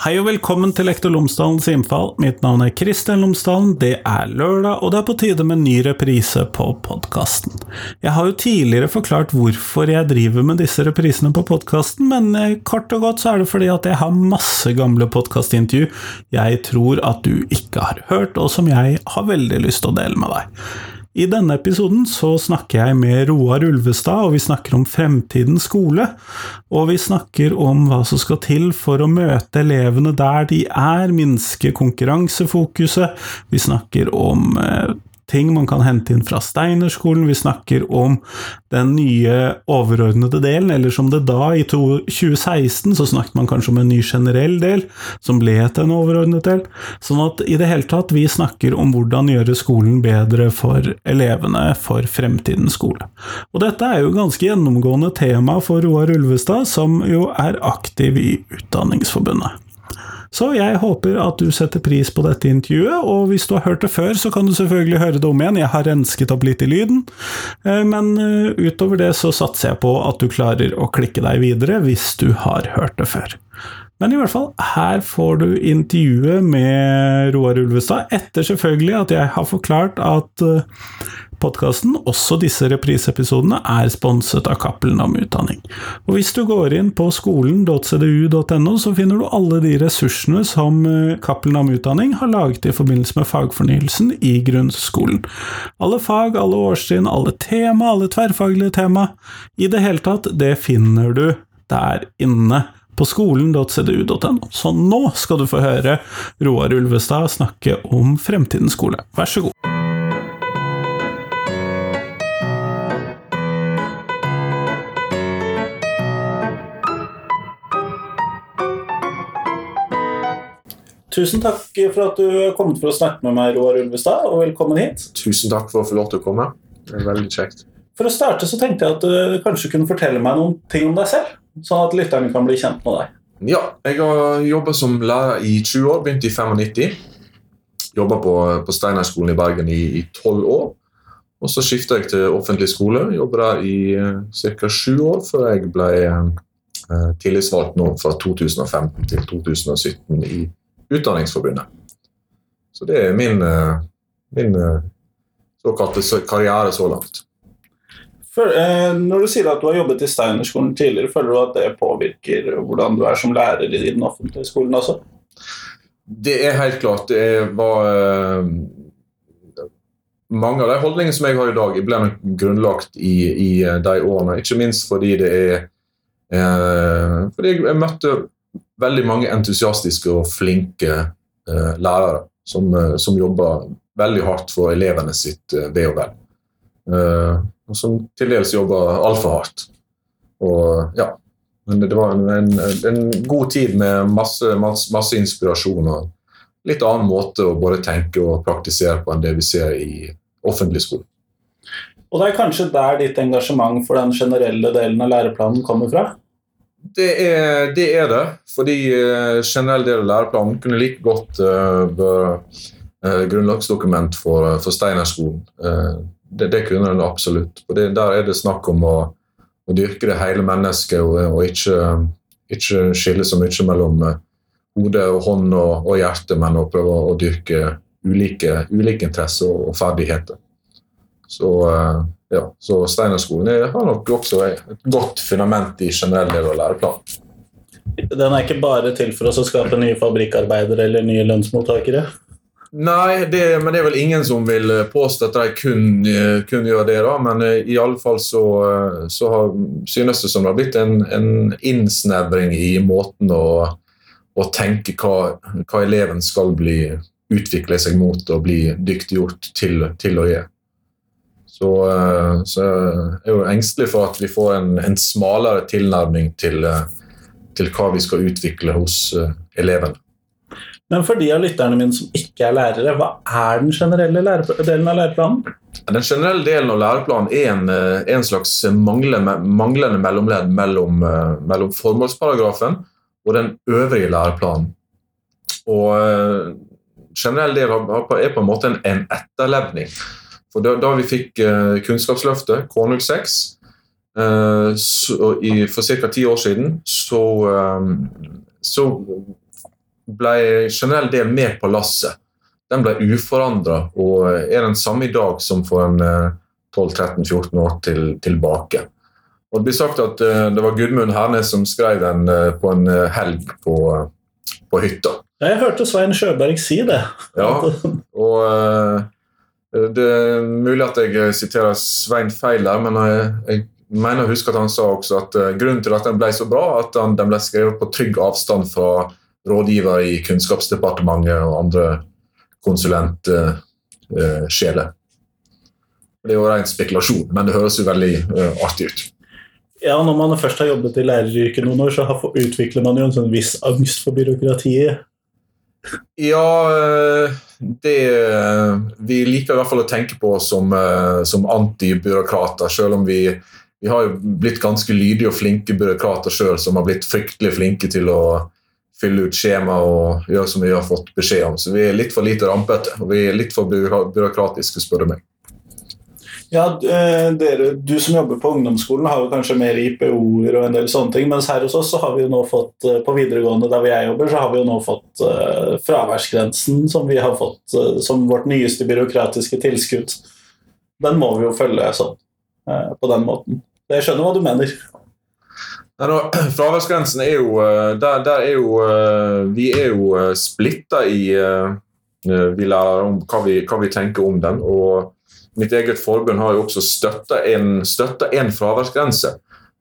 Hei og velkommen til Lektor Lomsdalens innfall. Mitt navn er Kristian Lomsdalen. Det er lørdag, og det er på tide med ny reprise på podkasten. Jeg har jo tidligere forklart hvorfor jeg driver med disse reprisene på podkasten, men eh, kort og godt så er det fordi at jeg har masse gamle podkastintervju jeg tror at du ikke har hørt, og som jeg har veldig lyst til å dele med deg. I denne episoden så snakker jeg med Roar Ulvestad, og vi snakker om fremtidens skole. Og vi snakker om hva som skal til for å møte elevene der de er, minske konkurransefokuset. Vi snakker om eh, ting man kan hente inn fra Steinerskolen. Vi snakker om den nye overordnede delen, eller som det da, i 2016, så snakket man kanskje om en ny generell del, som ble til en overordnet del. Sånn at i det hele tatt, vi snakker om hvordan gjøre skolen bedre for elevene for fremtidens skole. Og dette er jo ganske gjennomgående tema for Roar Ulvestad, som jo er aktiv i Utdanningsforbundet. Så jeg håper at du setter pris på dette intervjuet, og hvis du har hørt det før, så kan du selvfølgelig høre det om igjen, jeg har rensket opp litt i lyden, eh, men eh, utover det så satser jeg på at du klarer å klikke deg videre hvis du har hørt det før. Men i hvert fall, her får du intervjuet med Roar Ulvestad, etter selvfølgelig at jeg har forklart at eh, Podkasten, også disse repriseepisodene, er sponset av Cappelen om utdanning. Og hvis du går inn på skolen.cdu.no, så finner du alle de ressursene som eh, Cappelen om utdanning har laget i forbindelse med fagfornyelsen i grunnskolen. Alle fag, alle årstrinn, alle tema, alle tverrfaglige tema. I det hele tatt, det finner du der inne på skolen.cdu.no. Så nå skal du få høre Roar Ulvestad snakke om fremtidens skole. Vær så god. Tusen takk for at du kommet for å snakke med meg, Roar Ulvestad, og velkommen hit. Tusen takk for å få lov til å komme. Det er veldig kjekt. For å starte så tenkte jeg at du kanskje kunne fortelle meg noen ting om deg selv, sånn at lytterne kan bli kjent med deg. Ja, jeg har jobba som lærer i 20 år, begynte i 95. Jobba på, på Steinerskolen i Bergen i tolv år. Og så skifta jeg til offentlig skole. Jobba der i uh, ca. sju år før jeg ble uh, tillitsvalgt nå fra 2015 til 2017 i Utdanningsforbundet. Så det er min, eh, min eh, såkalte karriere så langt. For, eh, når du sier at du har jobbet i Steinerskolen tidligere, føler du at det påvirker hvordan du er som lærer i den offentlige skolen også? Det er helt klart. Det var eh, Mange av de holdningene som jeg har i dag, ble grunnlagt i, i eh, de årene. Ikke minst fordi det er eh, Fordi jeg møtte veldig mange entusiastiske og flinke eh, lærere som, uh, som, jobber veldig hardt for elevene sitt eh, ve og vel. og som til dels jobber altfor hardt. Og ja, men det var en, en, en god tid med masse, masse, masse, inspirasjon og litt annen måte å både tenke og praktisere på enn det vi ser i offentlig skole. Og det er kanskje der ditt engasjement for den generelle delen av læreplanen kommer fra? Det er, det er det. Fordi uh, generell del av læreplanen kunne like godt uh, være uh, grunnlagsdokument for, for Steinerskolen. Uh, det, det, kunne den absolutt. Og det, Der er det snakk om å, å dyrke det hele mennesket og, og ikke, ikke, skille så mye mellom hode og hånd og, og hjerte, men å prøve å dyrke ulike, ulike interesser og, og ferdigheter. Så ja, så Steinerskolen har nok også et godt fundament i generell del av læreplanen. Den er ikke bare til for oss å skape nye fabrikkarbeidere eller nye lønnsmottakere? Nei, det, men det er vel ingen som vil påstå at de kun, kun gjør det. da, Men eh, i alle fall så, så har, synes det som det har blitt en, en innsnevring i måten å, å tenke hva, hva, eleven skal bli utvikle seg mot og bli dyktiggjort til, til å gjøre. Så, eh, så jeg er jo engstelig for at vi får en, en smalere tilnærming til, eh, til, hva vi skal utvikle hos eh, elevene. Men for de av lytterne mine som ikke er lærere, hva er den generelle delen av læreplanen? Den generelle delen av læreplanen er en, en slags manglende, manglende mellomledd mellom, mellom, formålsparagrafen og den øvrige læreplanen. Og generell del er på en måte en, en etterlevning for da, da vi fikk uh, Kunnskapsløftet, K06, uh, så, i, for ca. ti år siden, så, um, så ble generell del med på lasset. Den ble uforandra og er den samme i dag som for en 12-13-14 år til, tilbake. Og Det blir sagt at det var Gudmund Hernes som skrev den på en helg på, på hytta. Jeg hørte Svein Sjøberg si det. Ja, og det er mulig at jeg siterer Svein feil der, men jeg, jeg mener å huske at han sa også at uh, grunnen til at den ble så bra, at den, den ble skrevet på trygg avstand fra rådgiver i Kunnskapsdepartementet og andre konsulentsjeler. Det er jo ren spekulasjon, men det høres jo veldig artig ut. Ja, Når man først har jobbet i læreryrket noen år, så utvikler man jo en sånn viss angst for byråkratiet. Ja, eh, det Vi liker i hvert fall å tenke på oss som, eh, som antibyråkrater, selv om vi, vi har blitt ganske lydige og flinke byråkrater sjøl, som har blitt fryktelig flinke til å fylle ut skjema og gjøre som vi har fått beskjed om. Så vi er litt for lite rampete, og vi er litt for byråkratiske, spør du meg. Ja, eh, dere, Du som jobber på ungdomsskolen har jo kanskje mer IPO-er og en del sånne ting, mens her hos oss så har vi jo nå fått eh, på videregående der jeg jobber, så har vi jo nå fått uh, fraværsgrensen som vi har fått uh, som vårt nyeste byråkratiske tilskudd. Den må vi jo følge sånn, uh, på den måten. Jeg skjønner hva du mener. Nei, fraværsgrensen er jo der, der, er jo Vi er jo splitta i Vi lærer om hva vi, hva vi tenker om den. og Mitt eget forbund har jo også støtta en, en fraværsgrense.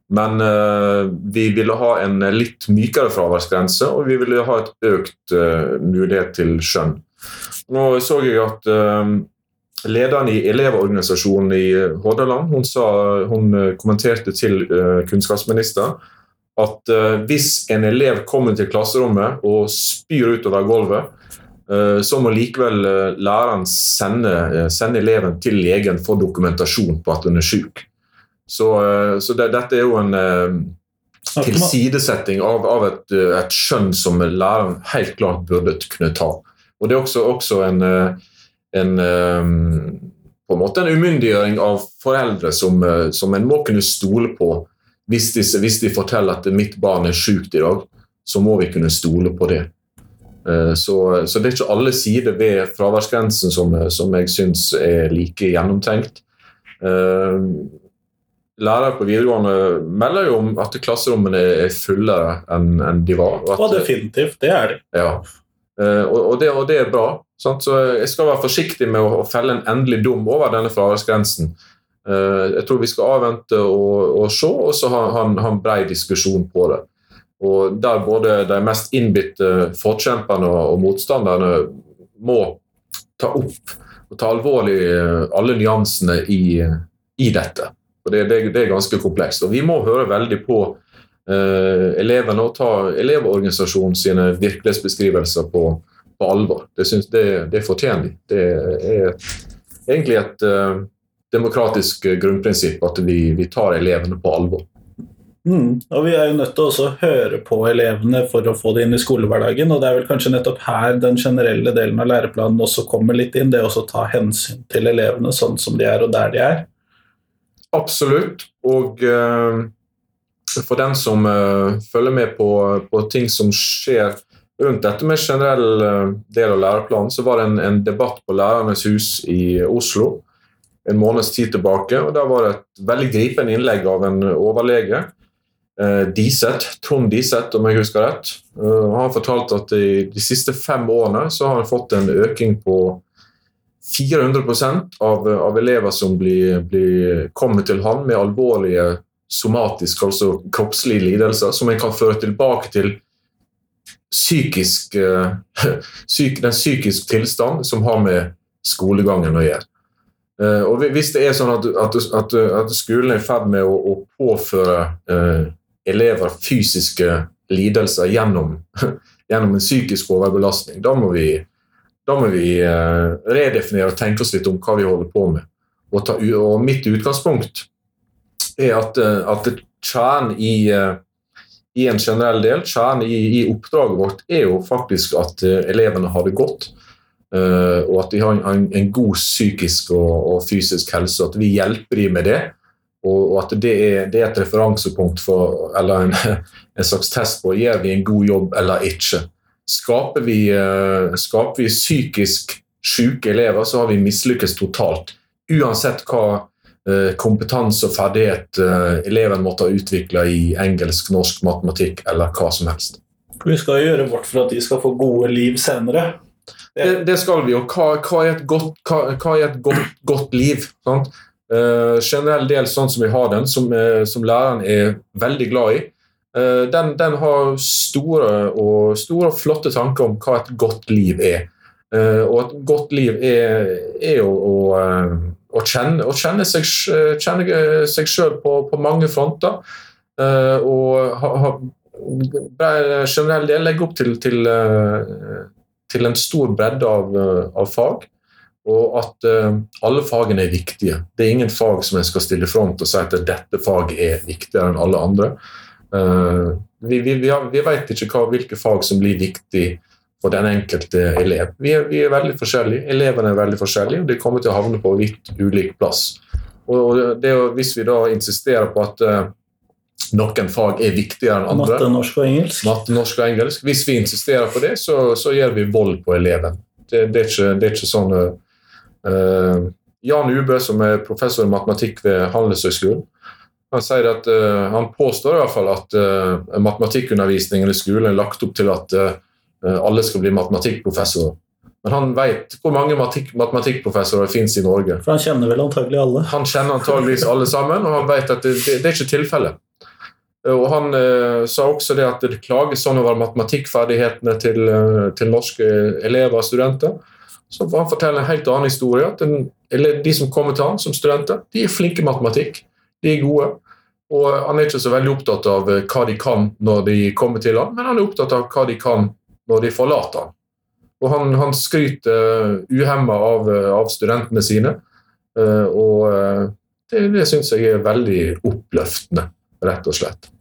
Men uh, vi ville ha en litt mykere fraværsgrense, og vi ville ha et økt uh, mulighet til skjønn. Nå så jeg at uh, lederen i Elevorganisasjonen i Hordaland hun, sa, hun kommenterte til kunnskapsministeren at hvis en elev kommer til klasserommet og spyr utover gulvet, så må likevel eh, læreren sende, eh, sende, eleven til legen for dokumentasjon på at hun er syk. Så, så det, dette er jo en tilsidesetting av, av et, et, skjønn som læreren helt klart burde kunne ta. Og Det er også, også en, en, på en måte en umyndiggjøring av foreldre som, som en må kunne stole på. Hvis de, hvis de forteller at mitt barn er sykt i dag, så må vi kunne stole på det. Eh, så, så, det er ikke alle sider ved fraværsgrensen som, som jeg syns er like gjennomtenkt. Eh, lærere på videregående melder jo om at klasserommene er fullere enn, enn de var. Og, at, definitivt, det er de. Ja. Eh, og, og, det, og det, er bra. Sant? Så jeg skal være forsiktig med å, å felle en endelig dom over denne fraværsgrensen. Jeg tror vi skal avvente og, og se, og så ha, ha, ha en bred diskusjon på det. Og der både de mest innbitte forkjemperne og motstanderne må ta opp og ta alvorlig eh, alle nyansene i, i dette. Og det, det, det, er ganske komplekst. Og vi må høre veldig på eh, elevene og ta Elevorganisasjonen sine virkelighetsbeskrivelser på, på alvor. Det, synes, det, det fortjener de. Det er egentlig et eh, demokratisk grunnprinsipp at vi, vi tar elevene på alvor. Mm. Og vi er jo nødt til å høre på elevene for å få det inn i skolehverdagen. Og det er vel kanskje nettopp her den generelle delen av læreplanen også kommer litt inn. Det å ta hensyn til elevene sånn som de er, og der de er. Absolutt. Og uh, for den som uh, følger med på, på, ting som skjer rundt dette med generell uh, del av læreplanen, så var det en, en debatt på Lærernes hus i Oslo en måneds tid tilbake. og Der var det et veldig gripende innlegg av en overlege Eh, Diseth, Trond Diseth, om jeg husker rett. uh, har fortalt at i de siste fem årene så har han fått en øking på 400% av, av elever som blir, blir, kommer til han med alvorlige somatiske, altså kroppslige lidelser, som en kan føre tilbake til psykisk, psyk, den psykiske tilstand som har med skolegangen å gjøre. Og Hvis det er sånn at, at, at, at skolen er i ferd med å, å påføre elever fysiske lidelser gjennom, gjennom en psykisk overbelastning. Da må vi, da må vi uh, redefinere og tenke oss litt om hva vi holder på med. Og, ta, og mitt utgangspunkt er at, uh, at kjernen i, uh, i, en generell del, kjernen i, i, oppdraget vårt, er jo faktisk at elevene har det godt. og at de har en, en god psykisk og, og, fysisk helse. At vi hjelper dem med det og, at det er, det er, et referansepunkt for, eller en, en, slags test på gjør vi en god jobb eller ikke. Skaper vi, eh, skaper vi psykisk syke elever, så har vi mislykkes totalt. Uansett hva eh, kompetanse og ferdighet eh, eleven måtte ha utvikla i engelsk, norsk, matematikk eller hva som helst. Vi skal gjøre vårt for at de skal få gode liv senere. Det, det skal vi. Og hva, hva er et godt, hva, hva er et godt, godt liv? Sant? Uh, generell del sånn som vi har den, som, uh, som læreren er veldig glad i, uh, den, den, har store og, store og flotte tanker om hva et godt liv er. og et godt liv er, er jo å, å, kjenne, å kjenne, seg, kjenne seg sjøl på, på, mange fronter. og ha, ha, generell del legge opp til, til, til en stor bredde av, av fag og at uh, alle fagene er viktige. Det er ingen fag som jeg skal stille front og si at dette faget er viktigere enn alle andre. Uh, vi, vi, vi, vi, vet ikke hva, hvilke fag som blir viktig for den enkelte elev. Vi er, vi er, veldig forskjellige. Elevene er veldig forskjellige, og de kommer til å havne på litt ulik plass. Og det, Hvis vi da insisterer på at uh, noen fag er viktigere enn andre Matte, norsk og engelsk. Matte, norsk og engelsk. Hvis vi insisterer på det, så, så gjør vi vold på eleven. Det, det, er, ikke, det er ikke sånn Jan Ubø, som er professor i matematikk ved Handelshøyskolen, han sier at uh, han påstår i hvert fall at uh, matematikkundervisningen i skolen er lagt opp til at alle skal bli matematikkprofessorer. Men han vet hvor mange matematikkprofessorer det finnes i Norge. For Han kjenner vel antagelig alle? Han kjenner antageligvis alle sammen, og han vet at det, det, det er ikke tilfellet. Og Han eh, sa også det at det klages sånn over matematikkferdighetene til, til norske elever og studenter. Så han forteller en helt annen historie. den, De som kommer til han som studenter, de er flinke i matematikk. De er gode. Og Han er ikke så veldig opptatt av eh, hva de kan når de kommer til han, men han er opptatt av hva de kan når de forlater han. Og Han, han skryter uhemma av, eh, av, studentene sine. Eh, og det, det syns jeg er veldig oppløftende, rett og slett.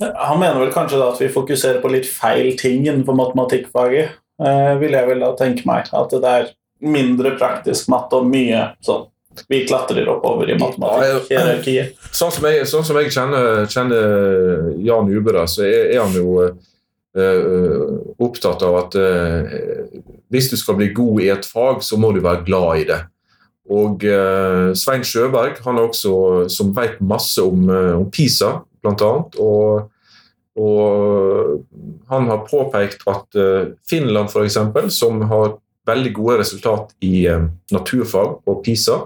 Han mener vel kanskje da at vi fokuserer på litt feil ting innenfor matematikkfaget? Eh, vil jeg vel da tenke meg. At det er mindre praktisk matte og mye sånn vi klatrer oppover i matematikkhierarkiet. Sånn som jeg, sånn som jeg kjenner, kjenner, Jan Ubera, så er, er han jo uh, opptatt av at uh, hvis du skal bli god i et fag, så må du være glad i det. Og uh, Svein Sjøberg han er også, som vet masse om, om PISA, annet. Og og han har påpekt at eh, Finland, f.eks., som har veldig gode resultat i eh, naturfag på PISA,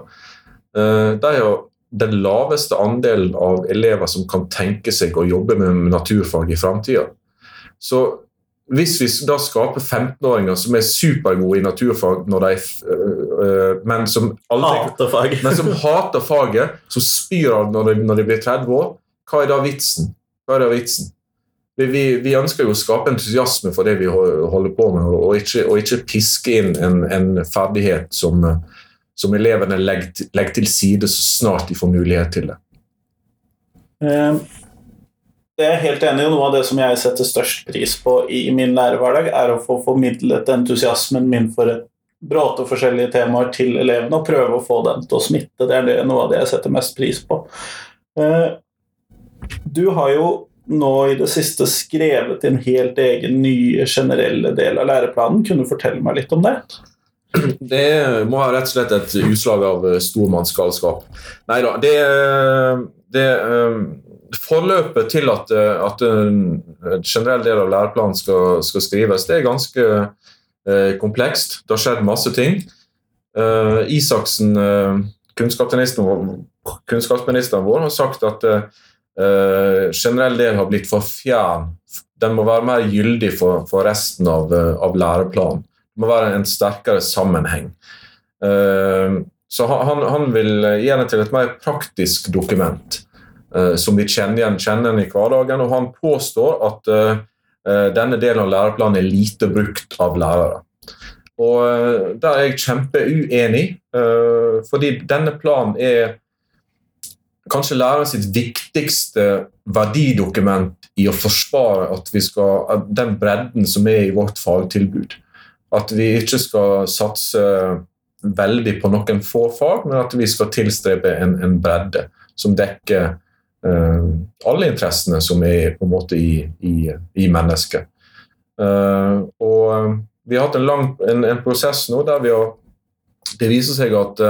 eh, de har den laveste andelen av elever som kan tenke seg å jobbe med naturfag i framtida. Så hvis vi da skaper 15-åringer som er supergode i naturfag, de, men, som aldri, hater faget. men som hater faget, som spyr av når de, når de blir 30 år, hva er da vitsen? Hva er da vitsen? Vi, vi, ønsker jo å skape entusiasme for det vi holder på med, og ikke, og ikke piske inn en, en ferdighet som, som elevene legger, legger, til side så snart de får mulighet til det. Det jeg er helt enig, i. Noe av det som jeg setter størst pris på i min lærerhverdag, er å få formidlet entusiasmen min for et bråte forskjellige temaer til elevene, og prøve å få den til å smitte. Det er noe av det jeg setter mest pris på. Eh, du har jo nå i det siste skrevet en helt egen nye generelle del av læreplanen. Kunne du fortelle meg litt om det? Det må ha rett og slett et utslag av eh, stormannsgalskap. Nei da, det, det eh, Forløpet til at, eh, at, en generell del av læreplanen skal, skal skrives, det er ganske eh, komplekst. Det har skjedd masse ting. Eh, Isaksen, eh, kunnskapsministeren, vår, har sagt at uh, generell del har blitt for fjern. Den må være mer gyldig for, for resten av, uh, av, læreplanen. Det må være en sterkere sammenheng. Uh, så han, han, vil gjøre det til et mer praktisk dokument som vi kjenner igjen, kjenner i hverdagen. Og han påstår at denne delen av læreplanen er lite brukt av lærere. Og Der er jeg kjempeuenig, fordi denne planen er kanskje læreren sitt viktigste verdidokument i å forsvare at vi skal, den bredden som er i vårt fagtilbud. At vi ikke skal satse veldig på noen få fag, men at vi skal tilstrebe en, en bredde som dekker uh, alle interessene som er på en måte i, i, i mennesket. og vi har hatt en, lang, en, en prosess nå der har Det viser seg at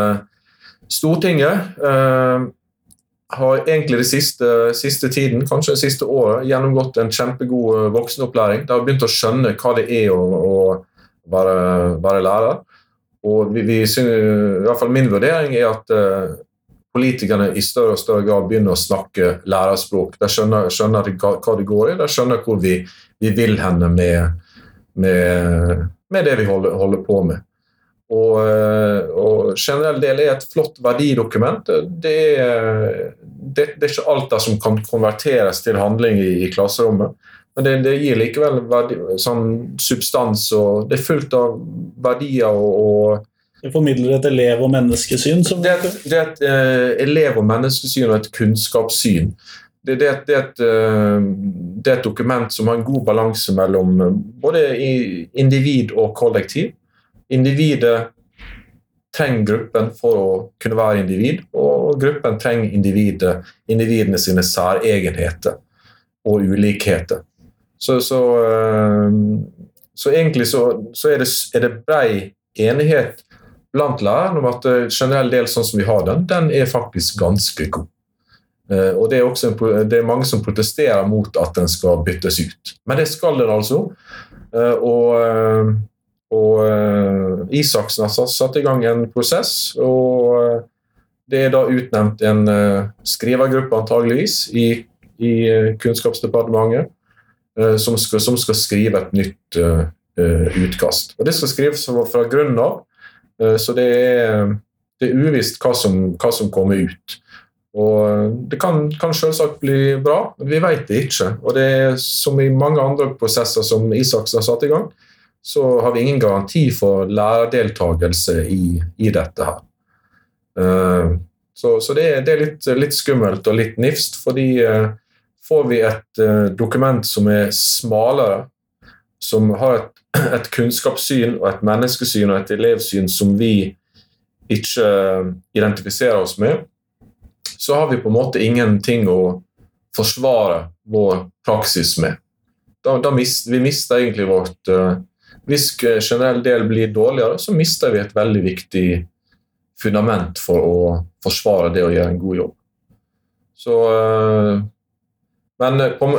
Stortinget har egentlig det siste, siste, tiden, kanskje det siste året, gjennomgått en kjempegod voksenopplæring. De har begynt å skjønne hva det er å, å være, være, lærer. Og vi, vi synes, i hvert fall Min vurdering er at uh, politikerne i større og større grad begynner å snakke lærerspråk. De skjønner, skjønner hva det går i, de skjønner hvor vi, vi vil hende med, med, med det vi holder, holder, på med. Og, eh, og generell del er et flott verdidokument. Det det, det er ikke alt der som kan konverteres til handling i, i klasserommet. Men det, det, gir likevel verdi, sånn substans, og det er fullt av verdier og, og det formidler et elev- og menneskesyn? det, er et, det er et uh, elev- og menneskesyn og et kunnskapssyn. Det, det, det, er et, uh, det, er et, dokument som har en god balanse mellom uh, både individ og kollektiv. Individet trenger gruppen for å kunne være individ, og gruppen trenger individet, individene sine særegenheter og ulikheter. Så, så, så egentlig så, så er, det, er det brei enighet blant lærerne om at eh, generell del sånn som vi har den, den er faktisk ganske god. Eh, og det er, også det er mange som protesterer mot at den skal byttes ut. Men det skal den altså. Eh, og, og Isaksen har satt i gang en prosess. og det er da utnevnt en skrivergruppe, antageligvis, i, i Kunnskapsdepartementet, som skal, som skal, skrive et nytt utkast. Og Det skal skrives fra grunnen av. Eh, så det er, det er uvisst hva som, hva som, kommer ut. Og Det kan, kan selvsagt bli bra, men vi vet det ikke. Og det er som i mange andre prosesser som Isaksen har satt i gang, så har vi ingen garanti for lærerdeltakelse i, i dette her. Uh, så, så det, er, det, er litt, litt, skummelt og litt nifst, fordi uh, får vi et dokument som er smalere, som har et et kunnskapssyn og et menneskesyn og et elevsyn som vi ikke identifiserer oss med, så har vi på en måte ingenting å forsvare vår praksis med. Da, da mist, vi mister egentlig vårt uh, Hvis generell del blir dårligere, så mister vi et veldig viktig fundament for å forsvare det å gjøre en god jobb. Så uh, Men på,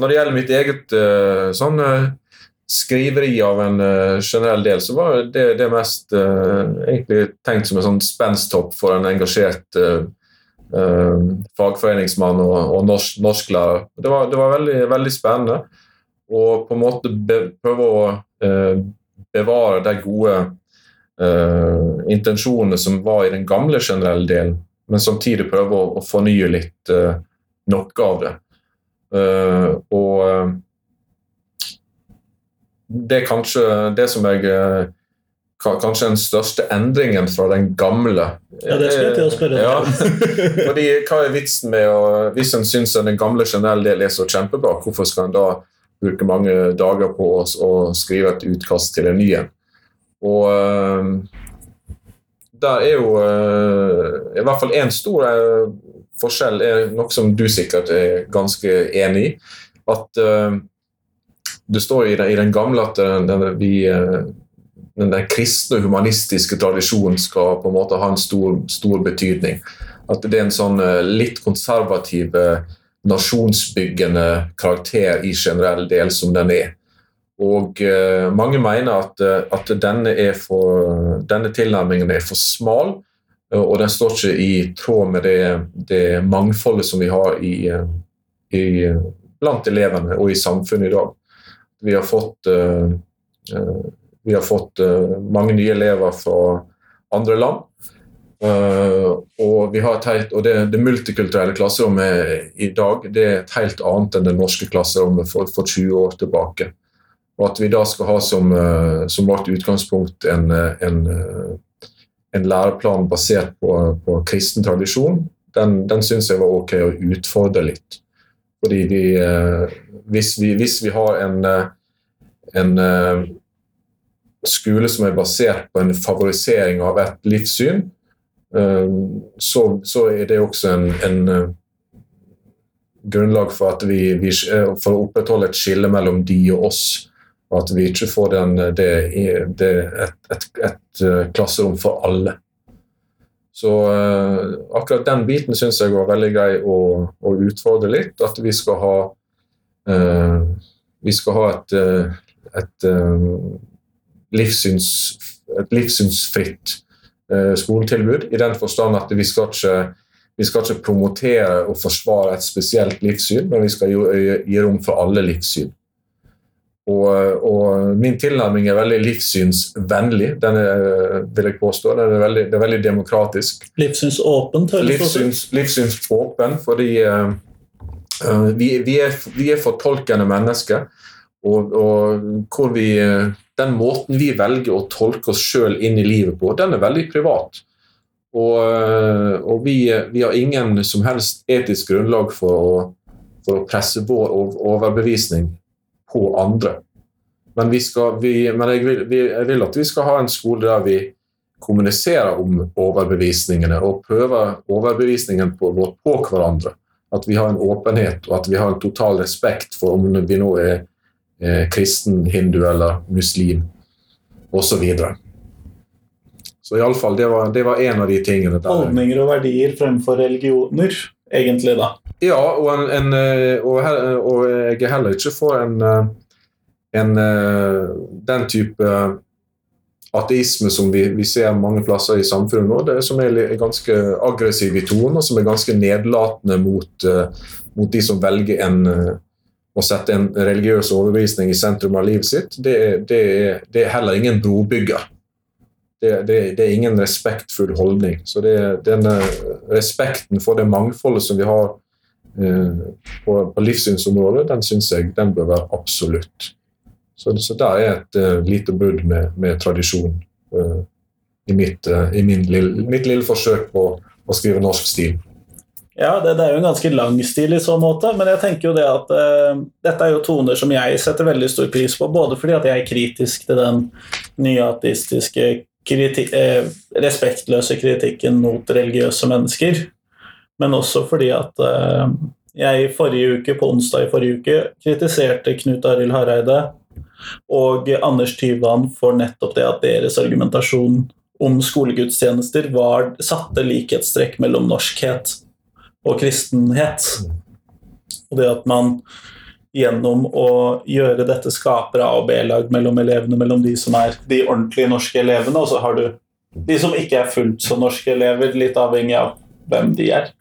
når det gjelder mitt eget sånn skriveri av en generell del, så var det det mest egentlig tenkt som en sånn spensthopp for en engasjert fagforeningsmann og, og norsk, norsklærer. Det var, det var veldig, veldig, spennende å på en måte be, prøve å bevare de gode intensjonene som var i den gamle generelle delen, men samtidig prøve å, å fornye litt noe av det. og det er kanskje det som jeg eh, Kanskje den største endringen fra den gamle. Ja, det skulle jeg til å spørre om. ja. Fordi Hva er vitsen med å Hvis en syns den gamle generelle del er så kjempebra, hvorfor skal en da bruke mange dager på å skrive et utkast til en ny en? Og uh, der er jo uh, i hvert fall én stor uh, forskjell, er noe som du sikkert er ganske enig i. At det står i i den gamle at den, den, vi, den, den, kristne humanistiske tradisjonen skal på en måte ha en stor, stor betydning. At det er en sånn litt konservativ, eh, nasjonsbyggende karakter i generell del som den er. Og eh, mange mener at, at denne, for, denne, tilnærmingen er for smal, og den står ikke i tråd med det, det mangfoldet som vi har i, i, blant elevene og i samfunnet i dag. Vi har fått, uh, vi har fått uh, mange nye elever fra andre land. Og, har et helt, og det, det, multikulturelle klasserommet i dag det er et helt annet enn det norske klasserommet for, for 20 år tilbake. Og at vi da skal ha som, som vårt utgangspunkt en, en, en læreplan basert på, på kristen tradisjon, den, den syns jeg var ok å utfordre litt. Fordi vi, hvis vi, hvis vi har en, eh, en uh, skole som er basert på en favorisering av et livssyn, uh, så, så, er det også en, en, grunnlag for, at vi, vi, for å opprettholde et skille mellom de og oss. Og at vi ikke får den, det, det, et, et, et, klasserom for alle. Så uh, akkurat den biten syns jeg var veldig grei å, å, utfordre litt. At vi skal ha uh, Vi skal ha et, et, livssyns, et livssynsfritt skoletilbud, i den forstand at vi skal ikke vi skal ikke promotere og forsvare et spesielt livssyn, men vi skal gi rom for alle livssyn. Og, og, Min tilnærming er veldig livssynsvennlig, den er, vil jeg påstå. Den er veldig, det er veldig demokratisk. Livssynsåpen? Livssyns, livssynsåpen, fordi uh, vi, vi, er, vi, er, fortolkende mennesker. Og, og hvor vi, den måten vi velger å tolke oss sjøl inn i livet på, den er veldig privat. Og, eh, og vi, vi, har ingen som helst etisk grunnlag for å, for å presse vår overbevisning på andre. Men, skal, vi, men jeg, vil, jeg, vil, at vi skal ha en skole der vi kommuniserer om overbevisningene og prøver overbevisningen på, på hverandre. At vi har en åpenhet og at vi har en total respekt for om vi nå er eh, kristen, hindu eller muslim osv. Så iallfall, det, var, det var en av de tingene. Der. Holdninger og verdier fremfor religioner, egentlig, da. Ja, og, en, en, eh, og, og, jeg er heller ikke for en, eh, en eh, den type ateisme som vi, vi, ser mange plasser i samfunnet nå, det som er ganske aggressiv i tonen, og som er ganske nedlatende mot, mot de som velger en, å sette en religiøs overbevisning i sentrum av livet sitt. Det, det, det er heller ingen brobygger det, det, er ingen respektfull holdning. Så denne respekten for det mangfoldet som vi har eh, på, på, livssynsområdet, den syns jeg den bør være absolutt. Så, så der er et uh, lite brudd med, med tradisjon uh, i, mitt, uh, i lille, mitt, lille, forsøk på å skrive norsk stil. Ja, det, det, er jo en ganske lang stil i så måte, men jeg tenker jo det at uh, dette er jo toner som jeg setter veldig stor pris på, både fordi at jeg er kritisk til den nyateistiske kriti eh, respektløse kritikken mot religiøse mennesker, men også fordi at eh, jeg i forrige uke, på onsdag i forrige uke kritiserte Knut Arild Hareide og Anders Tyvand for nettopp det at deres argumentasjon om skolegudstjenester var, satte likhetstrekk mellom norskhet og kristenhet. Og det at man gjennom å gjøre dette skaper A- og B-lag mellom elevene, mellom de som er de ordentlige norske elevene, og så har du de som ikke er fullt så norske elever, litt avhengig av hvem de er.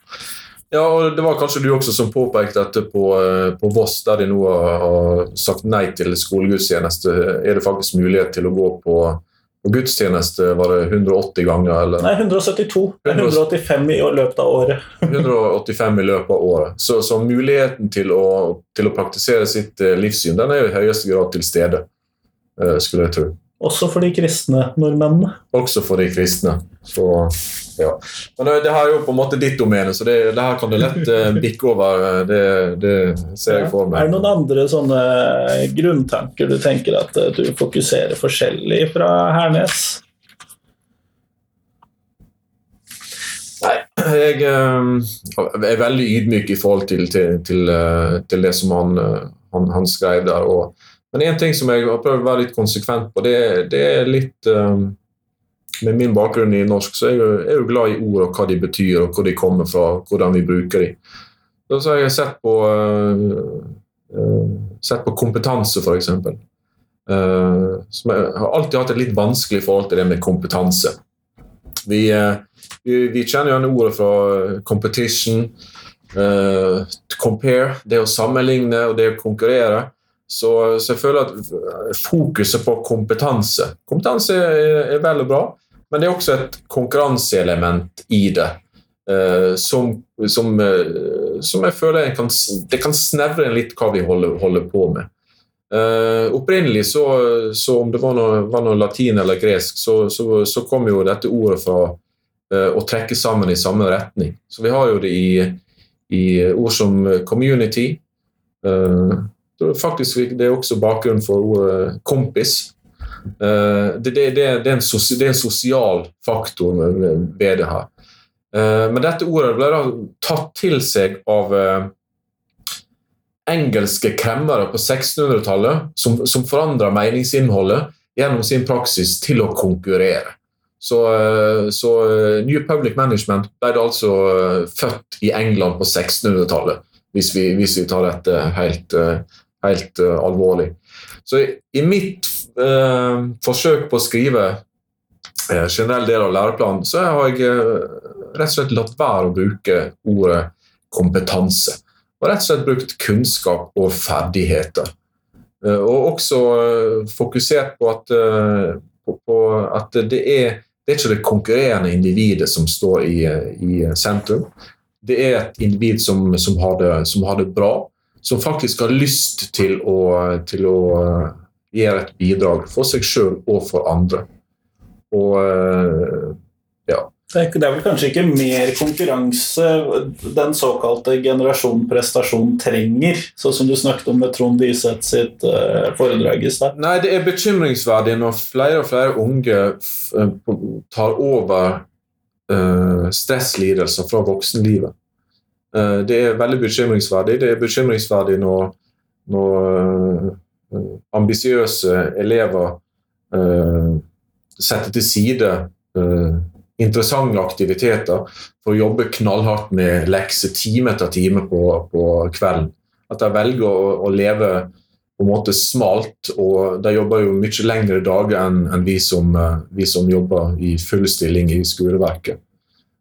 Ja, og Det var kanskje du også som påpekte dette på, eh, på Voss, der de nå har sagt nei til skolegudstjeneste. Er det faktisk mulighet til å gå på gudstjeneste var det 180 ganger? Eller? Nei, 172. 185 i løpet av året. 185 i løpet av året. Så, så muligheten til å, til å, praktisere sitt eh, livssyn den er i høyeste grad til stede, eh, skulle jeg tro. Også for de kristne nordmennene? Også for de kristne. Så ja. Men det her er jo på en måte ditt domene, så det, det her kan du lett uh, bikke over. Eh, det, det, ser jeg for meg. Er det noen andre sånne grunntanker du tenker at du fokuserer forskjellig fra Hernes? Nei, jeg uh, er veldig ydmyk i forhold til, til, til, til det som han, han, han skrev der. Og, men én ting som jeg har prøvd å være litt konsekvent på, det, det er litt med min bakgrunn i norsk, så er jeg, er jo glad i ord og hva de betyr, og hvor de kommer fra, hvordan vi bruker dem. Så har jeg sett på, uh, sett på kompetanse, f.eks. Uh, som jeg har alltid hatt et litt vanskelig forhold til det med kompetanse. Vi, uh, vi, vi kjenner gjerne ordet fra competition, uh, compare, det å sammenligne og det å konkurrere. Så, så, jeg føler at fokuset på kompetanse Kompetanse er, er vel og bra, men det er også et konkurranseelement i det. Uh, som, som, uh, som, jeg føler kan, det kan snevre litt hva vi holder, holder på med. Uh, opprinnelig, så, så, om det var noe, var noe latin eller gresk, så, så, så, kom jo dette ordet fra å trekke sammen i samme retning. Så vi har jo det i, i ord som community. faktisk Det er også bakgrunnen for ordet kompis. Eh, det, det, det, er en, det, er en, sosial faktor ved det her. Men dette ordet ble da tatt til seg av, eh, engelske kremmere på 1600-tallet som, som forandra meningsinnholdet gjennom sin praksis til å konkurrere. Så, eh, så New Public Management ble altså født i England på 1600-tallet, hvis, hvis, vi tar dette helt, helt alvorlig. Så i mitt uh, forsøk på å skrive eh, generell del av læreplanen, så har jeg rett og slett latt være å bruke ordet kompetanse. Og rett og slett brukt kunnskap og ferdigheter. Og også fokusert på at, på, på at det er det er ikke det konkurrerende individet som står i, i sentrum. Det er et individ som, som, har det, som, har det, bra, som faktisk har lyst til å, til å eh, gjøre et bidrag for seg sjøl og for andre. Og eh, ja. Det er vel kanskje ikke mer konkurranse den såkalte generasjon prestasjon trenger, sånn som du snakket om med Trond Iseth sitt uh, foredrag i stad? Nei, det er bekymringsverdig når flere og flere unge eh, tar over stresslidelser fra voksenlivet. Det er veldig bekymringsverdig. Det er bekymringsverdig når, når ambisiøse elever setter til side interessante aktiviteter for å jobbe knallhardt med lekser time etter time på, på kvelden. At de velger å, å, leve på en måte smalt, og de jobber jo mye lengre dager enn, enn vi, eh, vi, som, jobber i full stilling i skoleverket.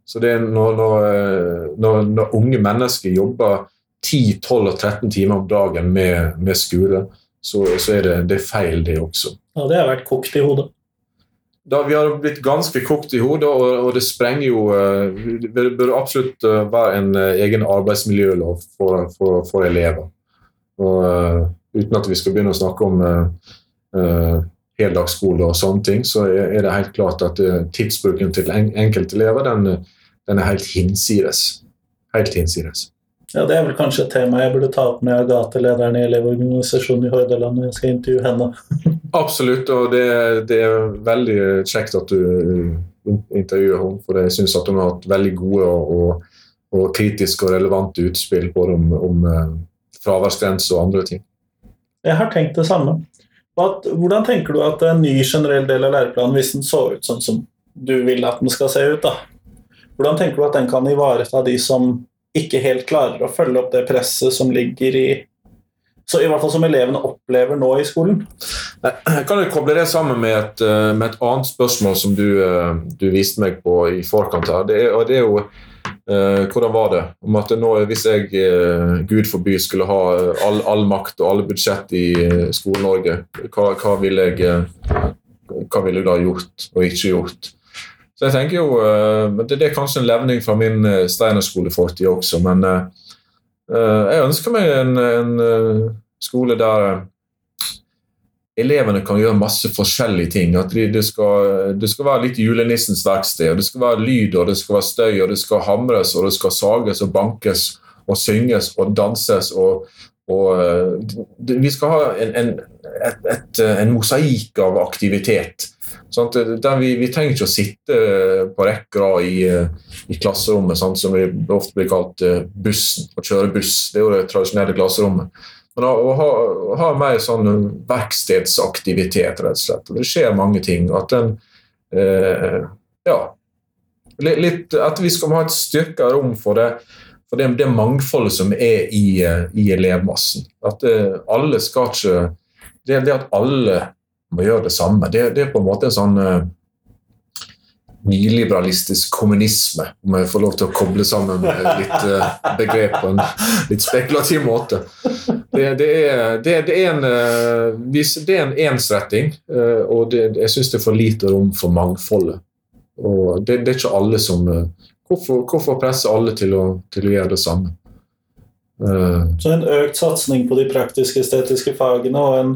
Så det er når, eh, når, når unge mennesker jobber 10, 12 og 13 timer om dagen med, med skole, så, så er det, det er feil, det også. Ja, det har vært kokt i hodet da vi har blitt ganske kokt i hodet, og, og, det sprenger jo uh, Det bør absolutt uh, være en uh, egen arbeidsmiljølov for, for, for elever. Og, uten at vi skal begynne å snakke om heldagsskole og sånne ting, så er, det helt klart at tidsbruken til en, enkelte elever den, den, er helt hinsides. Helt hinsides. Ja, Det er vel kanskje et tema jeg burde ta opp med Agathe-lederen i Elevorganisasjonen i Hordaland når jeg skal intervjue henne. Absolutt, og det, det, er veldig kjekt at du intervjuer henne. For jeg syns hun har hatt veldig gode og, og, og, kritiske og relevante utspill både om, om uh, fraværsgrense og andre ting. Jeg har tenkt det samme. hvordan tenker du at en ny generell del av læreplanen, hvis den så ut sånn som du vil at den skal se ut, da, hvordan tenker du at den kan ivareta de som ikke helt klarer å følge opp det presset som ligger i så i hvert fall som elevene opplever nå i skolen. Jeg kan jo koble det sammen med et, eh, med et annet spørsmål som du, eh, du, viste meg på i forkant her. Det er, og det er jo uh, hvordan var det? Om at nå, Hvis jeg, uh, gud forby, skulle ha all, all, makt og alle budsjett i Skole-Norge, hva, hva ville hva ville jeg da gjort og ikke gjort? Så jeg tenker jo, uh, Det, er kanskje en levning fra min Steinerskolefortid også, men Eh, jeg ønsker meg en, en eh, skole der eh, elevene kan gjøre masse forskjellige ting. At det, skal, det skal være litt julenissens verksted. Det skal være lyd, og det skal være støy, og det skal hamres, og det skal sages og bankes og synges og danses. og, og Vi skal ha en, en, et, et, en mosaikk av aktivitet. Sånn vi, vi, trenger ikke å sitte på rekke og i, i, klasserommet, sånn som vi ofte blir kalt eh, bussen, å kjøre buss. Det er jo det tradisjonelle klasserommet. Men å, å, ha, å ha, mer sånn verkstedsaktivitet, rett og slett. Det skjer mange ting. At den eh, Ja. Litt, at vi skal ha et styrka rom for det for det, det mangfoldet som er i, i elevmassen. At eh, alle skal ikke det, det at alle må gjøre det samme. Det, det er på en måte en sånn uh, nyliberalistisk kommunisme, om jeg får lov til å koble sammen litt uh, begrep på en litt spekulativ måte. Det, det, er, det, er, en, uh, det er en ensretting, og jeg syns det er for lite rom for mangfoldet. Og det, er ikke alle som hvorfor, hvorfor, presse alle til å, til å gjøre det samme? Så en økt satsing på de praktiske estetiske fagene og en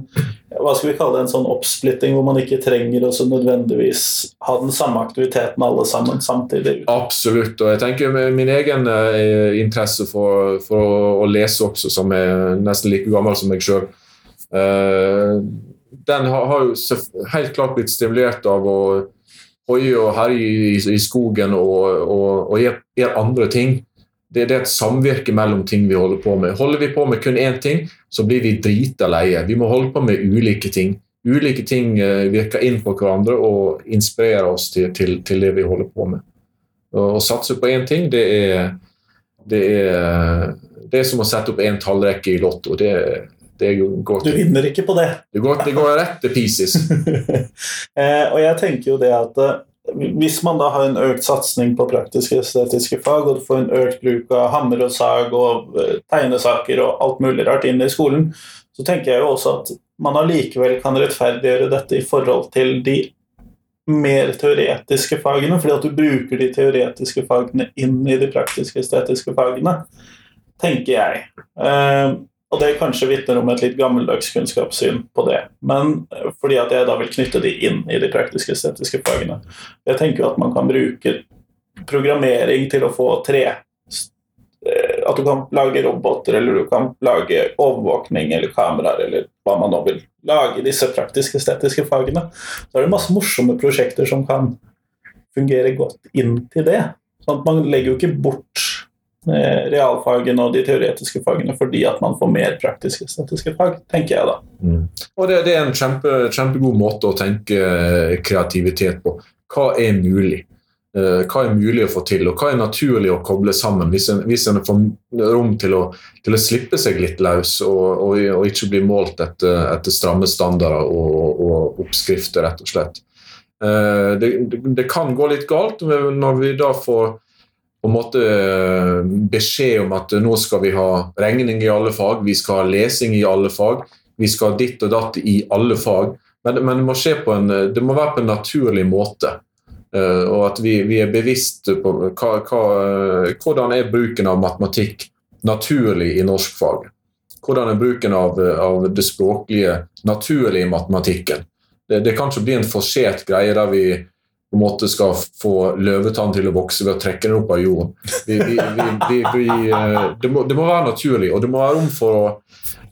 hva skal vi kalle det, en sånn oppsplitting hvor man ikke trenger å nødvendigvis ha den samme aktiviteten alle sammen samtidig? Absolutt. Og jeg tenker min egen eh, interesse for, for å, lese også, som er nesten like gammel som meg sjøl, eh, den har, har, jo helt klart blitt stimulert av å hoie og herje i, i, skogen og, og, og gjøre andre ting. Det, det, er et samvirke mellom ting vi holder på med. Holder vi på med kun én ting, så blir vi drita leie. Vi må holde på med ulike ting. Ulike ting uh, virker inn på hverandre og inspirerer oss til, til, til det vi holder på med. Å satse på én ting, det er, det er, det er som å sette opp én tallrekke i Lotto. Det, det går til, du vinner ikke på det. Det går, det går rett til pieces. eh, og jeg tenker jo det at eh, hvis man da har en økt satsing på praktiske estetiske fag, og du får en økt bruk av hammer og sag og eh, tegnesaker og alt mulig rart inn i skolen, så tenker jeg jo også at man allikevel kan rettferdiggjøre dette i forhold til de mer teoretiske fagene, fordi at du bruker de teoretiske fagene inn i de praktiske estetiske fagene, tenker jeg. Og det kanskje vitner om et litt gammeldags kunnskapssyn på det. Men eh, fordi at jeg da vil knytte de inn i de praktiske estetiske fagene. Jeg tenker at man kan bruke programmering til å få tre eh, At du kan lage roboter, eller du kan lage overvåkning eller kameraer, eller hva man nå vil lage disse praktiske estetiske fagene. Så er det masse morsomme prosjekter som kan fungere godt inn til det. Sånn at man legger jo ikke bort realfagene og de teoretiske fagene fordi at man får mer praktiske estetiske fag, tenker jeg da. Mm. Og det, det, er en kjempe, kjempegod måte å tenke eh, kreativitet på. Hva er mulig? Eh, hva er mulig å få til, og hva er naturlig å koble sammen hvis en, hvis en får rom til å, til å, slippe seg litt løs og, og, og ikke bli målt etter, etter stramme standarder og, og, oppskrifter, rett og slett. Det, det, det, kan gå litt galt når vi da får på en måte eh, beskjed om at nå skal vi ha regning i alle fag, vi skal ha lesing i alle fag, vi skal ha ditt og datt i alle fag. Men, men det, må en, det, må være på en naturlig måte. Og at vi, vi, er bevisst på hva, hva, hvordan er bruken av matematikk naturlig i norskfaget. Hvordan er bruken av, av, det språklige naturlig i matematikken. Det, det kan ikke bli en forsert greie der vi på en måte skal få løvetann til å vokse ved å trekke den opp av jorden. Vi, vi, vi, eh, det, må, det, må, være naturlig, og det må være rom for å,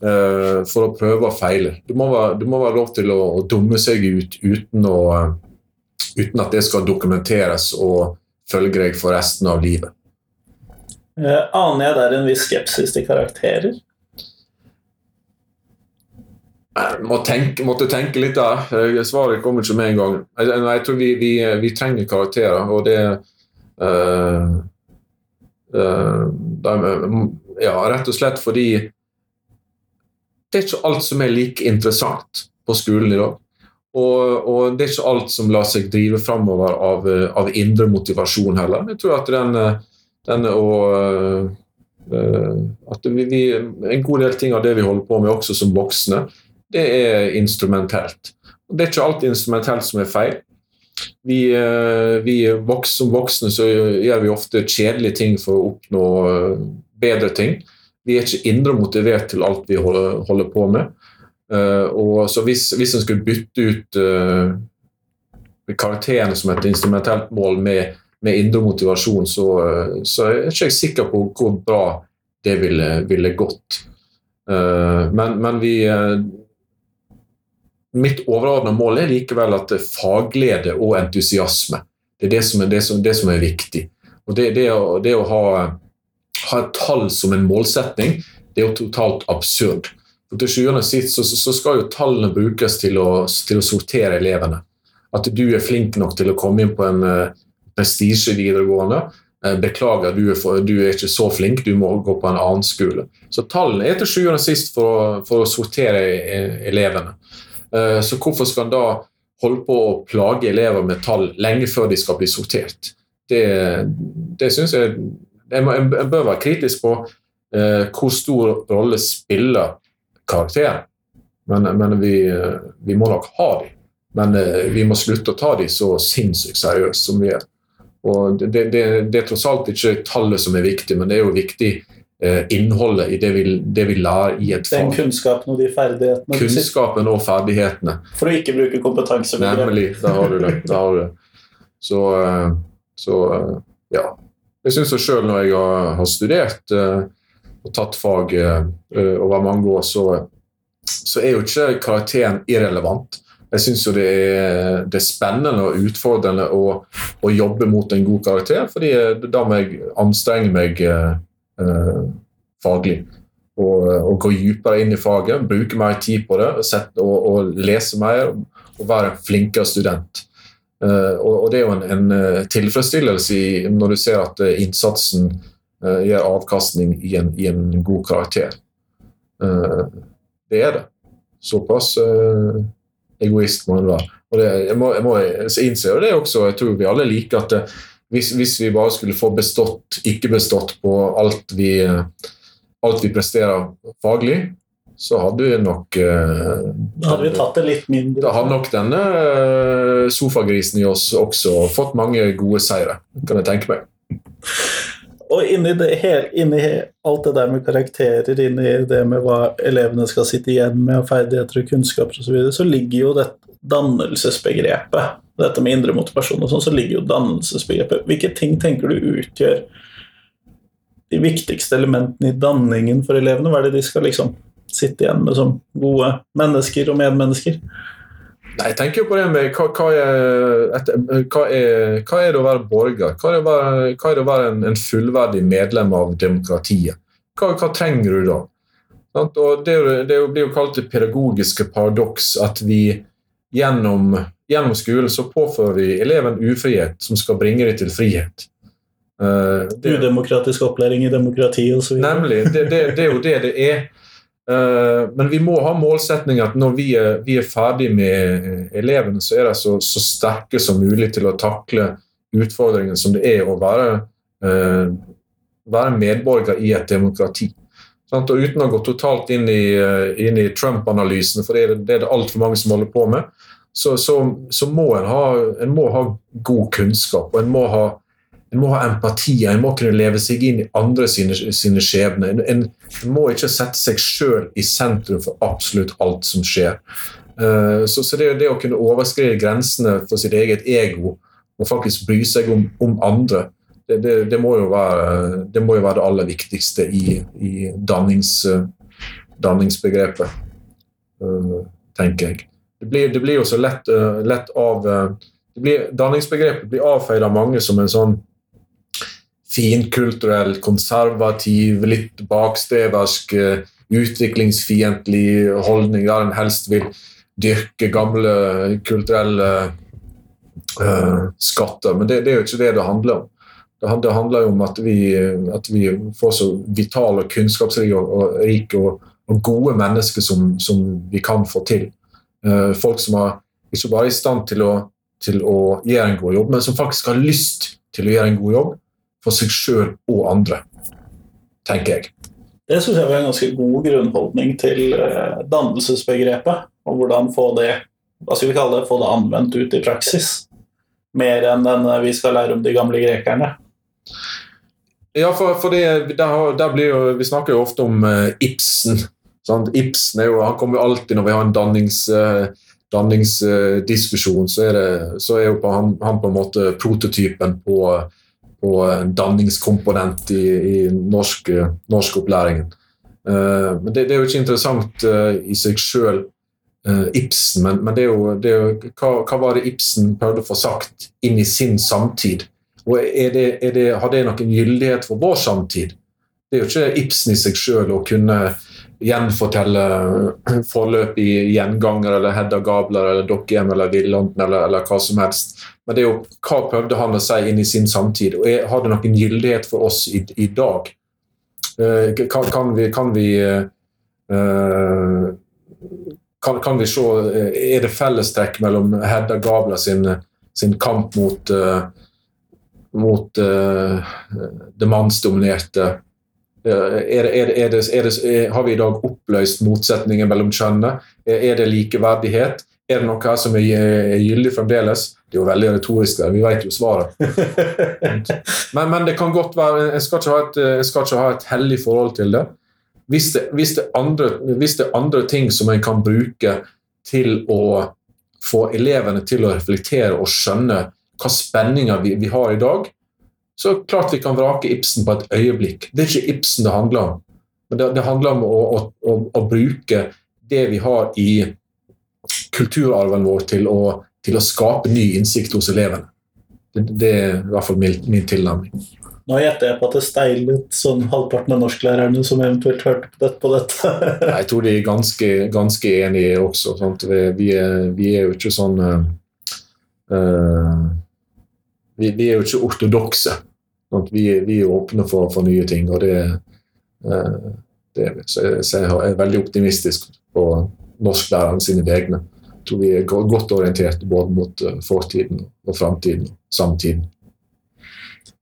uh, for å prøve og feile. Det må være, det må være lov til å, å, dumme seg ut uten, å, uten at det skal dokumenteres og følge deg for resten av livet. Aner jeg der en viss skepsis til karakterer? Må tenke, måtte tenke litt der. Svaret kommer ikke med en gang. Jeg, jeg tror vi, vi, vi, trenger karakterer, og det uh, uh, de, Ja, rett og slett fordi det er ikke alt som er like interessant på skolen i dag. Og, og det er ikke alt som lar seg drive framover av, av, indre motivasjon heller. Jeg tror at den, den og at vi, vi, En god del ting av det vi holder på med også som voksne, det er instrumentelt. Det er ikke alt instrumentelt som er feil. Vi, eh, vi voks, Som voksne så gjør vi ofte kjedelige ting for å oppnå eh, bedre ting. Vi er ikke indre motivert til alt vi holder, holder på med. Uh, og så Hvis, hvis en skulle bytte ut karakterene som et instrumentelt mål med, med indre motivasjon, så, så er jeg ikke sikker på hvor bra det ville, ville gått. men, men vi, mitt overordna mål er likevel at fagglede og entusiasme. Det er det som er, det som, det som er viktig. Og det, det, å, å ha, ha, et tall som en målsetning, det er jo totalt absurd. For til sjuende og sist så, så, skal jo tallene brukes til å, til å, sortere elevene. At du er flink nok til å komme inn på en uh, prestisje videregående. Uh, beklager, du er, for, du er, ikke så flink, du må gå på en annen skole. Så tallene er til sjuende og sist for, for å sortere eh, elevene. Eh, så hvorfor skal en da holde på å plage elever med tall lenge før de skal bli sortert? Det, det synes jeg En bør være kritisk på eh, hvor stor rolle spiller karakteren. Men, men vi, vi, må nok ha dem. Men eh, vi må slutte å ta dem så sinnssykt seriøst som vi gjør. Og det, det, det, er tross alt ikke tallet som er viktig, men det er jo viktig Eh, innholdet i det vi, det vi lærer i et fag. Den kunnskapen og de ferdighetene. Kunnskapen og ferdighetene. For å ikke bruke kompetanse. Nemlig. Der har du det. Har du det. Så, eh, så eh, ja. Jeg syns sjøl når jeg har, studert og tatt fag over mange år, så, så er jo ikke karakteren irrelevant. Jeg syns jo det er, det er, spennende og utfordrende å, å, jobbe mot en god karakter, fordi da må jeg anstrenge meg faglig. Og, og, gå dypere inn i faget, bruke mer tid på det, sette, og, og, lese mer og være en flinkere student. Uh, og, det er jo en, en tilfredsstillelse i, når du ser at innsatsen uh, gir avkastning i en, i en god karakter. Uh, det er det. Såpass egoist må en være. Og det, jeg, må, jeg må innse det også, jeg tror vi alle liker at hvis, hvis, vi bare skulle få bestått, ikke bestått på alt vi, alt vi presterer faglig, så hadde vi nok eh, Da hadde vi tatt det litt mindre. Da hadde nok denne uh, sofagrisen i oss også fått mange gode seire, kan jeg tenke meg. Og inni, det, inni alt det der med karakterer, inni det med hva elevene skal sitte igjen med, ferdigheter og kunnskaper osv., så, videre, så ligger jo dette dannelsesbegrepet, dette med indre motivasjon og sånn, så ligger jo dannelsesbegrepet. Hvilke ting tenker du utgjør de viktigste elementene i danningen for elevene? Hva er det de skal liksom sitte igjen med som gode mennesker og medmennesker? Nei, jeg tenker jo på det med hva, hva, er, hva, er, hva, er, det å være borger? Hva er det å være, det å være en, en, fullverdig medlem av demokratiet? Hva, trenger du da? Og det, det blir jo kalt det pedagogiske paradoks at vi gjennom, gjennom, skolen så påfører vi eleven ufrihet som skal bringe dem til frihet. Uh, det, Udemokratisk opplæring i demokrati osv. Nemlig. Det, det, det, er jo det det er. Uh, men vi må ha målsetning at når vi er, vi er ferdig med elevene, så er de så, så, sterke som mulig til å takle utfordringen som det er å være, uh, være medborger i et demokrati. Og uten å gå totalt inn i, inn i Trump-analysen, for det er det, det altfor mange som holder på med, så, så, så må en ha, en må ha god kunnskap, og en må ha, en må ha empati. En må kunne leve seg inn i andre sine, sine skjebner. En, en, en, må ikke sette seg sjøl i sentrum for absolutt alt som skjer. Uh, så, så det, det, å kunne overskride grensene for sitt eget ego og faktisk bry seg om, om andre, det, det, det, må være, det, må jo være, det aller viktigste i, i dannings, danningsbegrepet, uh, tenker jeg det blir, blir jo så lett, uh, lett av uh, blir, Danningsbegrepet blir avfeid av mange som en sånn finkulturell, konservativ, litt bakstreversk, uh, utviklingsfiendtlig holdning der en helst vil dyrke gamle kulturelle skatter. Men det, det, er jo ikke det det handler om. Det, handler jo om at vi, at vi, får så vitale, kunnskapsrike og, og, og, og gode mennesker som, som vi kan få til. Uh, folk som er ikke bare i stand til å, til å, gjøre en god jobb, men som faktisk har lyst til å gjøre en god jobb for seg sjøl og andre, tenker jeg. Det syns jeg var en ganske god grunnholdning til eh, dannelsesbegrepet. Og hvordan få det hva skal vi kalle det, få det anvendt ut i praksis. Mer enn den eh, vi skal lære om de gamle grekerne. Ja, for, for det, der, der jo, Vi snakker jo ofte om uh, Ibsen. Sant? Ibsen jo, han kommer jo alltid når vi har en dannings, uh, danningsdiskusjon, uh, så, så er jo på, han, han, på en måte prototypen på, på en danningskomponent i, i norsk, norskopplæringen. Uh, men det, det, er jo ikke interessant i seg sjøl, Ibsen, men, men, det er jo, det er jo hva, hva, var det Ibsen prøvde å få sagt inn i sin samtid? Og er det, er det, Har det noen gyldighet for vår samtid? Det er jo ikke Ibsen i seg sjøl å kunne gjenfortelle forløp i gjenganger eller Hedda Gabler eller Dokkehjem eller Villanden eller, eller, hva som helst. Men det er jo hva prøvde han å si inn i sin samtid, og er, har det noen gyldighet for oss i, i dag? Uh, kan, kan, vi, kan vi uh, kan, kan, vi se Er det fellestrekk mellom Hedda Gabler sin, sin kamp mot, uh, mot det mannsdominerte er det, er det, har vi i dag oppløst motsetningen mellom kjønnene? Er det likeverdighet? Er det noe her som er gyldig fremdeles? Det er jo veldig retorisk, vi vet jo svaret. men, men, det kan godt være Jeg skal ikke ha et, skal ikke ha et hellig forhold til det. Hvis det, hvis, det andre, hvis det er andre ting som en kan bruke til å få elevene til å reflektere og skjønne hva spenninger vi, vi har i dag, så klart vi kan vrake Ibsen på et øyeblikk. Det er ikke Ibsen det handler om. Men det, det handler om å, å, å, bruke det vi har i kulturarven vår, til å, til å skape ny innsikt hos elevene. Det, det er i hvert fall min, min tilnærming. Nå gjetter jeg på at det steilet sånn halvparten av norsklærerne som eventuelt hørte på dette. På dette. jeg tror de er ganske, ganske enige også. Vi, vi, er, vi, er, jo ikke sånn uh, vi, vi, er jo ikke ortodokse. Vi, vi, er åpne for, for, nye ting. og det, uh, det så jeg, så jeg er veldig optimistisk på norsklærerne sine vegne. Jeg tror vi er godt orientert både mot fortiden og framtiden og samtiden.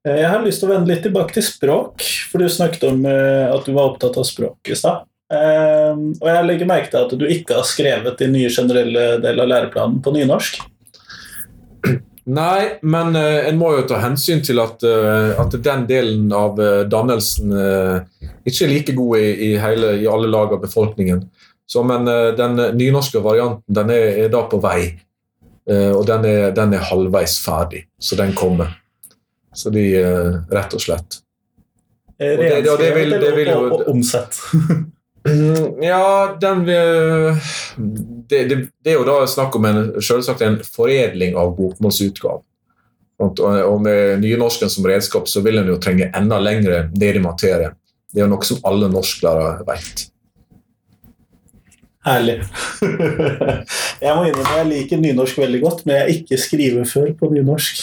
Eh, jeg har lyst til å vende litt tilbake til språk, for du snakket om eh, at du var opptatt av språk i stad. Og jeg legger merke til at du ikke har skrevet din nye generelle del av læreplanen på nynorsk. Nei, men uh, en må jo ta hensyn til at, uh, at den delen av uh, dannelsen ikke er like god i, i, hele, i, alle lag av befolkningen. Så, men den nynorske varianten den er, er da på vei. og den er, den er halvveis ferdig, så den kommer. Så de rett og slett. Renskrevet og jo, og omsett? ja, den det, det, det, er jo da snakk om en, selvsagt en foredling av bokmålsutgave. Og med nynorsken som redskap så vil en jo trenge enda lengre ned i materie. Det er jo noe som alle norsklærere vet. Herlig. jeg må innrømme jeg liker nynorsk veldig godt, men jeg ikke skriver før på nynorsk.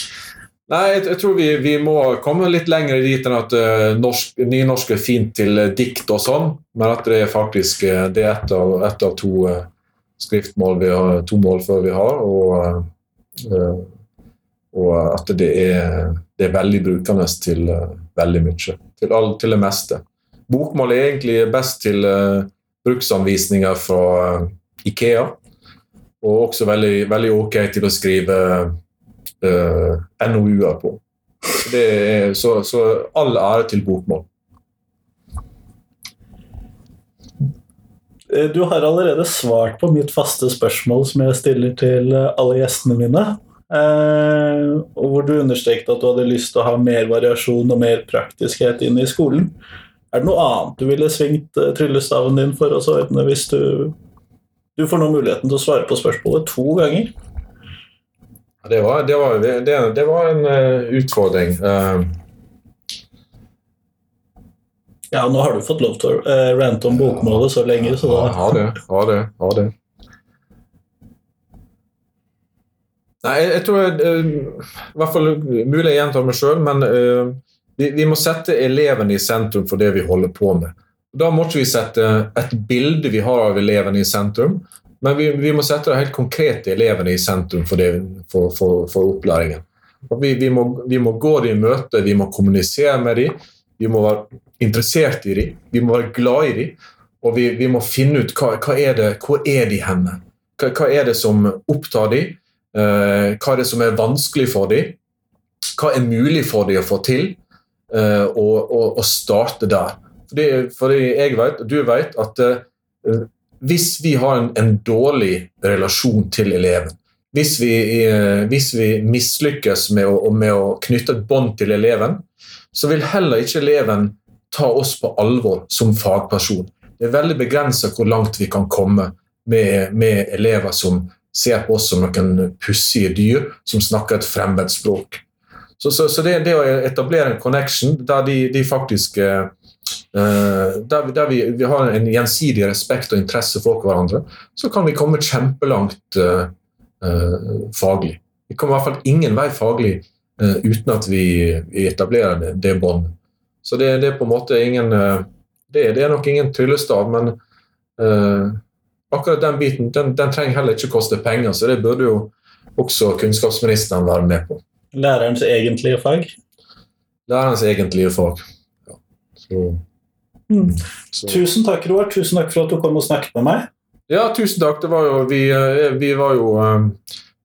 Nei, jeg, jeg tror vi, vi, må komme litt lenger dit enn at uh, norsk, nynorsk er fint til uh, dikt og sånn, men at det er faktisk uh, det er ett av, et av, to uh, skriftmål vi har, to målfør vi har, og, og at det er, det er, veldig brukende til veldig mye. Til, all, til, det meste. Bokmål er egentlig best til bruksanvisninger fra Ikea, og også veldig, veldig ok til å skrive uh, eh, NOU-er på. Er, så, så, all ære til bokmål. Eh, du har allerede svart på mitt faste spørsmål som jeg stiller til eh, alle gjestene mine. Eh, hvor du understreket at du hadde lyst til å ha mer variasjon og mer praktiskhet inn i skolen. Er det noe annet du ville svingt tryllestaven din for oss ordne hvis du Du får nå muligheten til å svare på spørsmålet to ganger. Det var, det var, det, det var en uh, utfordring. Uh, ja, nå har du fått lov til å uh, rante om bokmålet så lenge, så da Har det. Ha det. Ha det. Nei, jeg, jeg tror jeg, I hvert fall mulig jeg gjentar meg sjøl, men vi, vi, må sette elevene i sentrum for det vi holder på med. Da må ikke vi sette et bilde vi har av elevene i sentrum, men vi, vi, må sette de helt konkrete elevene i sentrum for, det, for, for, for opplæringen. Vi, vi, må, vi, må, gå dem i møte, vi må kommunisere med dem, vi må være interessert i dem, vi må være glad i dem. Og vi, må finne ut hva, hva er det, hvor er de henne. Hva, hva er det som opptar dem? Uh, hva er det som er vanskelig for dem? Hva er mulig for dem å få til? Uh, og, og, og, starte der. Fordi, fordi jeg vet, og du vet, at uh, hvis vi har en, en dårlig relasjon til eleven, hvis vi, eh, hvis vi mislykkes med å, med å knytte et bånd til eleven, så vil heller ikke eleven ta oss på alvor som fagperson. Det er veldig begrensa hvor langt vi kan komme med, med, elever som ser på oss som noen pussige dyr som snakker et fremmedspråk. Så, så, så det, det, å etablere en connection der de, de faktisk eh, Uh, der, der vi, vi, har en gjensidig respekt og interesse for hverandre, så kan vi komme kjempelangt uh, uh, faglig. Vi kommer i hvert fall ingen vei faglig uten at vi, vi etablerer det, det båndet. Så det, det, er på en måte ingen det, det er nok ingen tryllestav, men akkurat den biten den, den, trenger heller ikke koste penger, så det burde jo også kunnskapsministeren være med på. Lærerens egentlige fag? Lærerens egentlige fag. Ja. Så Mm. Tusen takk, Roar. Tusen takk for at du kom og snakket med meg. Ja, tusen takk. Var jo, vi, eh, vi, var jo um,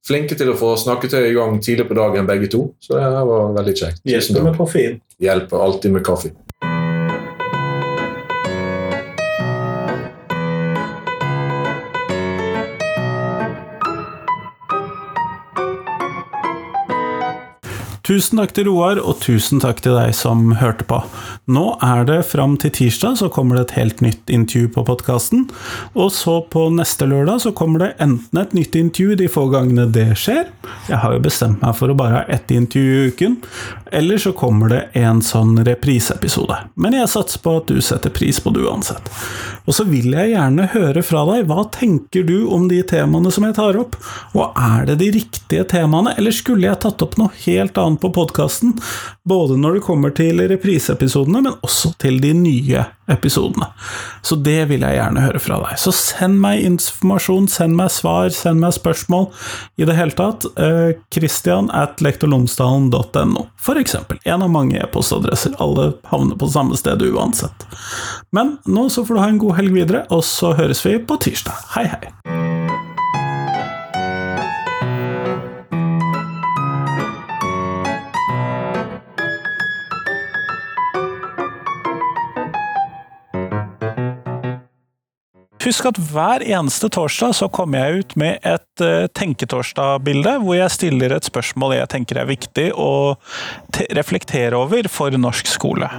flinke til å få snakketøyet i gang tidlig på dagen, begge to. Så det var veldig kjekt. Hjelper med koffein. Hjelper alltid med kaffe. Tusen takk til Roar, og tusen takk til deg som hørte på. Nå er det fram til tirsdag, så kommer det et helt nytt intervju på podkasten. Og så på neste lørdag så kommer det enten et nytt intervju de få gangene det skjer, jeg har jo bestemt meg for å bare ha ett intervju i uken, eller så kommer det en sånn repriseepisode. Men jeg satser på at du setter pris på det uansett. Og så vil jeg gjerne høre fra deg, hva tenker du om de temaene som jeg tar opp? Og er det de riktige temaene, eller skulle jeg tatt opp noe helt annet? på podkasten, både når det kommer til repriseepisodene, men også til de nye episodene. Så det vil jeg gjerne høre fra deg. Så send meg informasjon, send meg svar, send meg spørsmål. I det hele tatt, eh, Christian at lektorlomsdalen.no, for eksempel. En av mange e-postadresser. Alle havner på samme sted uansett. Men nå så får du ha en god helg videre, og så høres vi på tirsdag. Hei, hei! Husk at hver eneste torsdag så kommer jeg ut med et uh, Tenketorsdag-bilde, hvor jeg stiller et spørsmål jeg tenker er viktig å reflektere over for norsk skole.